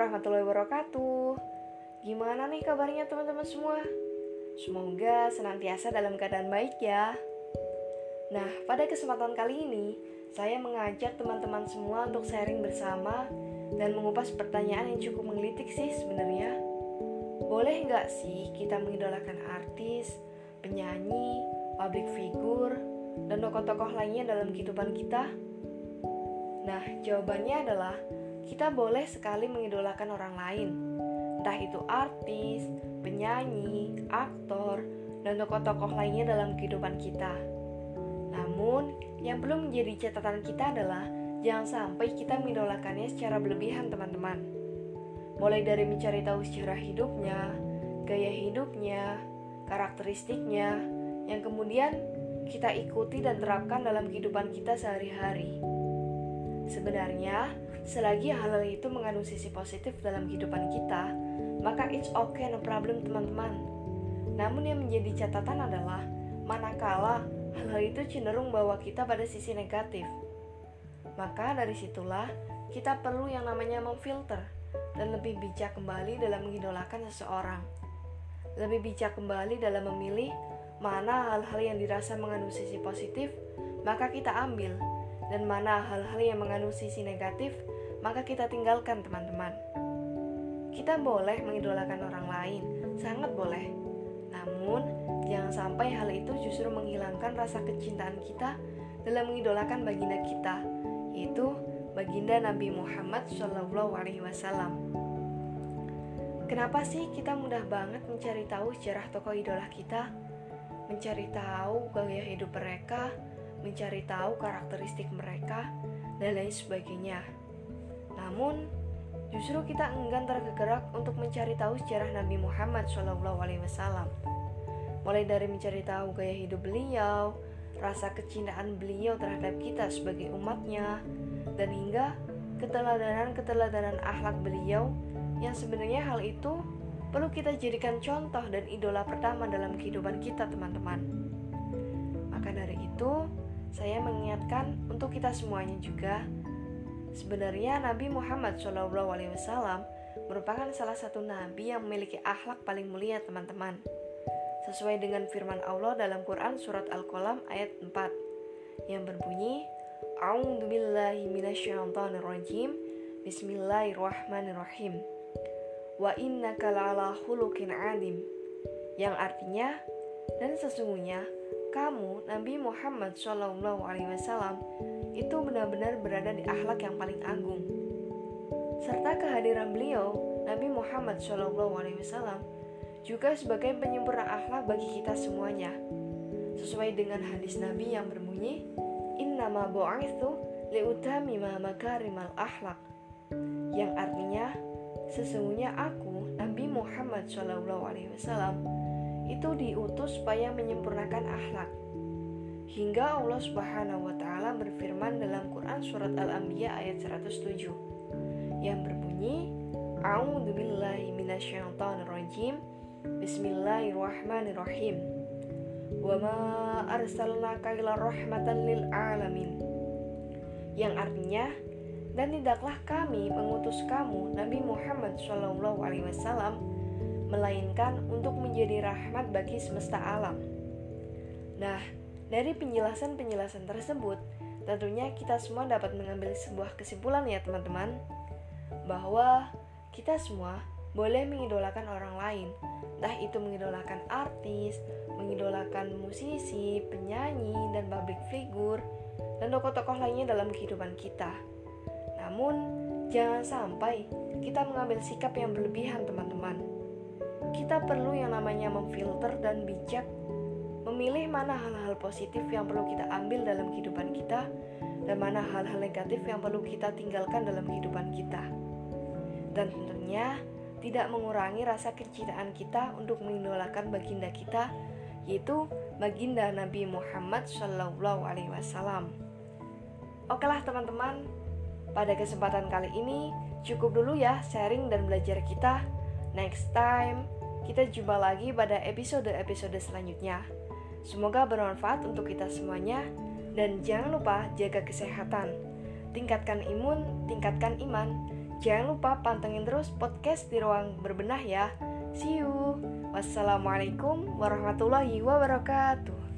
warahmatullahi wabarakatuh. Gimana nih kabarnya teman-teman semua? Semoga senantiasa dalam keadaan baik ya. Nah, pada kesempatan kali ini, saya mengajak teman-teman semua untuk sharing bersama dan mengupas pertanyaan yang cukup menggelitik sih sebenarnya. Boleh nggak sih kita mengidolakan artis, penyanyi, public figure, dan tokoh-tokoh lainnya dalam kehidupan kita? Nah, jawabannya adalah kita boleh sekali mengidolakan orang lain, entah itu artis, penyanyi, aktor, dan tokoh-tokoh lainnya dalam kehidupan kita. Namun, yang perlu menjadi catatan kita adalah jangan sampai kita mengidolakannya secara berlebihan, teman-teman. Mulai dari mencari tahu sejarah hidupnya, gaya hidupnya, karakteristiknya, yang kemudian kita ikuti dan terapkan dalam kehidupan kita sehari-hari. Sebenarnya, selagi hal-hal itu mengandung sisi positif dalam kehidupan kita, maka it's okay no problem teman-teman. Namun yang menjadi catatan adalah manakala hal-hal itu cenderung bawa kita pada sisi negatif. Maka dari situlah kita perlu yang namanya memfilter dan lebih bijak kembali dalam mengidolakan seseorang. Lebih bijak kembali dalam memilih mana hal-hal yang dirasa mengandung sisi positif, maka kita ambil dan mana hal-hal yang mengandung sisi negatif, maka kita tinggalkan teman-teman. Kita boleh mengidolakan orang lain, sangat boleh. Namun, jangan sampai hal itu justru menghilangkan rasa kecintaan kita dalam mengidolakan baginda kita, yaitu baginda Nabi Muhammad Shallallahu Alaihi Wasallam. Kenapa sih kita mudah banget mencari tahu sejarah tokoh idola kita, mencari tahu gaya hidup mereka, mencari tahu karakteristik mereka, dan lain sebagainya. Namun, justru kita enggan tergerak untuk mencari tahu sejarah Nabi Muhammad SAW. Mulai dari mencari tahu gaya hidup beliau, rasa kecintaan beliau terhadap kita sebagai umatnya, dan hingga keteladanan-keteladanan akhlak beliau yang sebenarnya hal itu perlu kita jadikan contoh dan idola pertama dalam kehidupan kita, teman-teman. Maka dari itu, saya mengingatkan untuk kita semuanya juga sebenarnya Nabi Muhammad SAW merupakan salah satu nabi yang memiliki akhlak paling mulia teman-teman. Sesuai dengan firman Allah dalam Quran surat Al-Qalam ayat 4 yang berbunyi minasyaitonir Bismillahirrahmanirrahim. Wa innaka la'ala khuluqin adim. Yang artinya dan sesungguhnya kamu Nabi Muhammad Shallallahu Alaihi Wasallam itu benar-benar berada di akhlak yang paling agung. Serta kehadiran beliau Nabi Muhammad Shallallahu Alaihi Wasallam juga sebagai penyempurna akhlak bagi kita semuanya. Sesuai dengan hadis Nabi yang berbunyi, Innama bu'ithu liutamima makarimal akhlak. Yang artinya, sesungguhnya aku Nabi Muhammad Shallallahu Alaihi Wasallam itu diutus supaya menyempurnakan akhlak. Hingga Allah Subhanahu wa taala berfirman dalam Quran surat Al-Anbiya ayat 107 yang berbunyi A'udzu billahi minasyaitonir rajim. Bismillahirrahmanirrahim. Wa ma arsalnaka illa rahmatan lil alamin. Yang artinya dan tidaklah kami mengutus kamu Nabi Muhammad Shallallahu alaihi wasallam melainkan untuk menjadi rahmat bagi semesta alam. Nah, dari penjelasan-penjelasan tersebut, tentunya kita semua dapat mengambil sebuah kesimpulan ya teman-teman, bahwa kita semua boleh mengidolakan orang lain, entah itu mengidolakan artis, mengidolakan musisi, penyanyi, dan public figure, dan tokoh-tokoh lainnya dalam kehidupan kita. Namun, jangan sampai kita mengambil sikap yang berlebihan, teman-teman kita perlu yang namanya memfilter dan bijak memilih mana hal-hal positif yang perlu kita ambil dalam kehidupan kita dan mana hal-hal negatif yang perlu kita tinggalkan dalam kehidupan kita. Dan tentunya tidak mengurangi rasa kecintaan kita untuk mengidolakan baginda kita yaitu baginda Nabi Muhammad Shallallahu Alaihi Wasallam. Oke lah teman-teman, pada kesempatan kali ini cukup dulu ya sharing dan belajar kita. Next time kita jumpa lagi pada episode-episode selanjutnya. Semoga bermanfaat untuk kita semuanya dan jangan lupa jaga kesehatan. Tingkatkan imun, tingkatkan iman. Jangan lupa pantengin terus podcast di ruang berbenah ya. See you. Wassalamualaikum warahmatullahi wabarakatuh.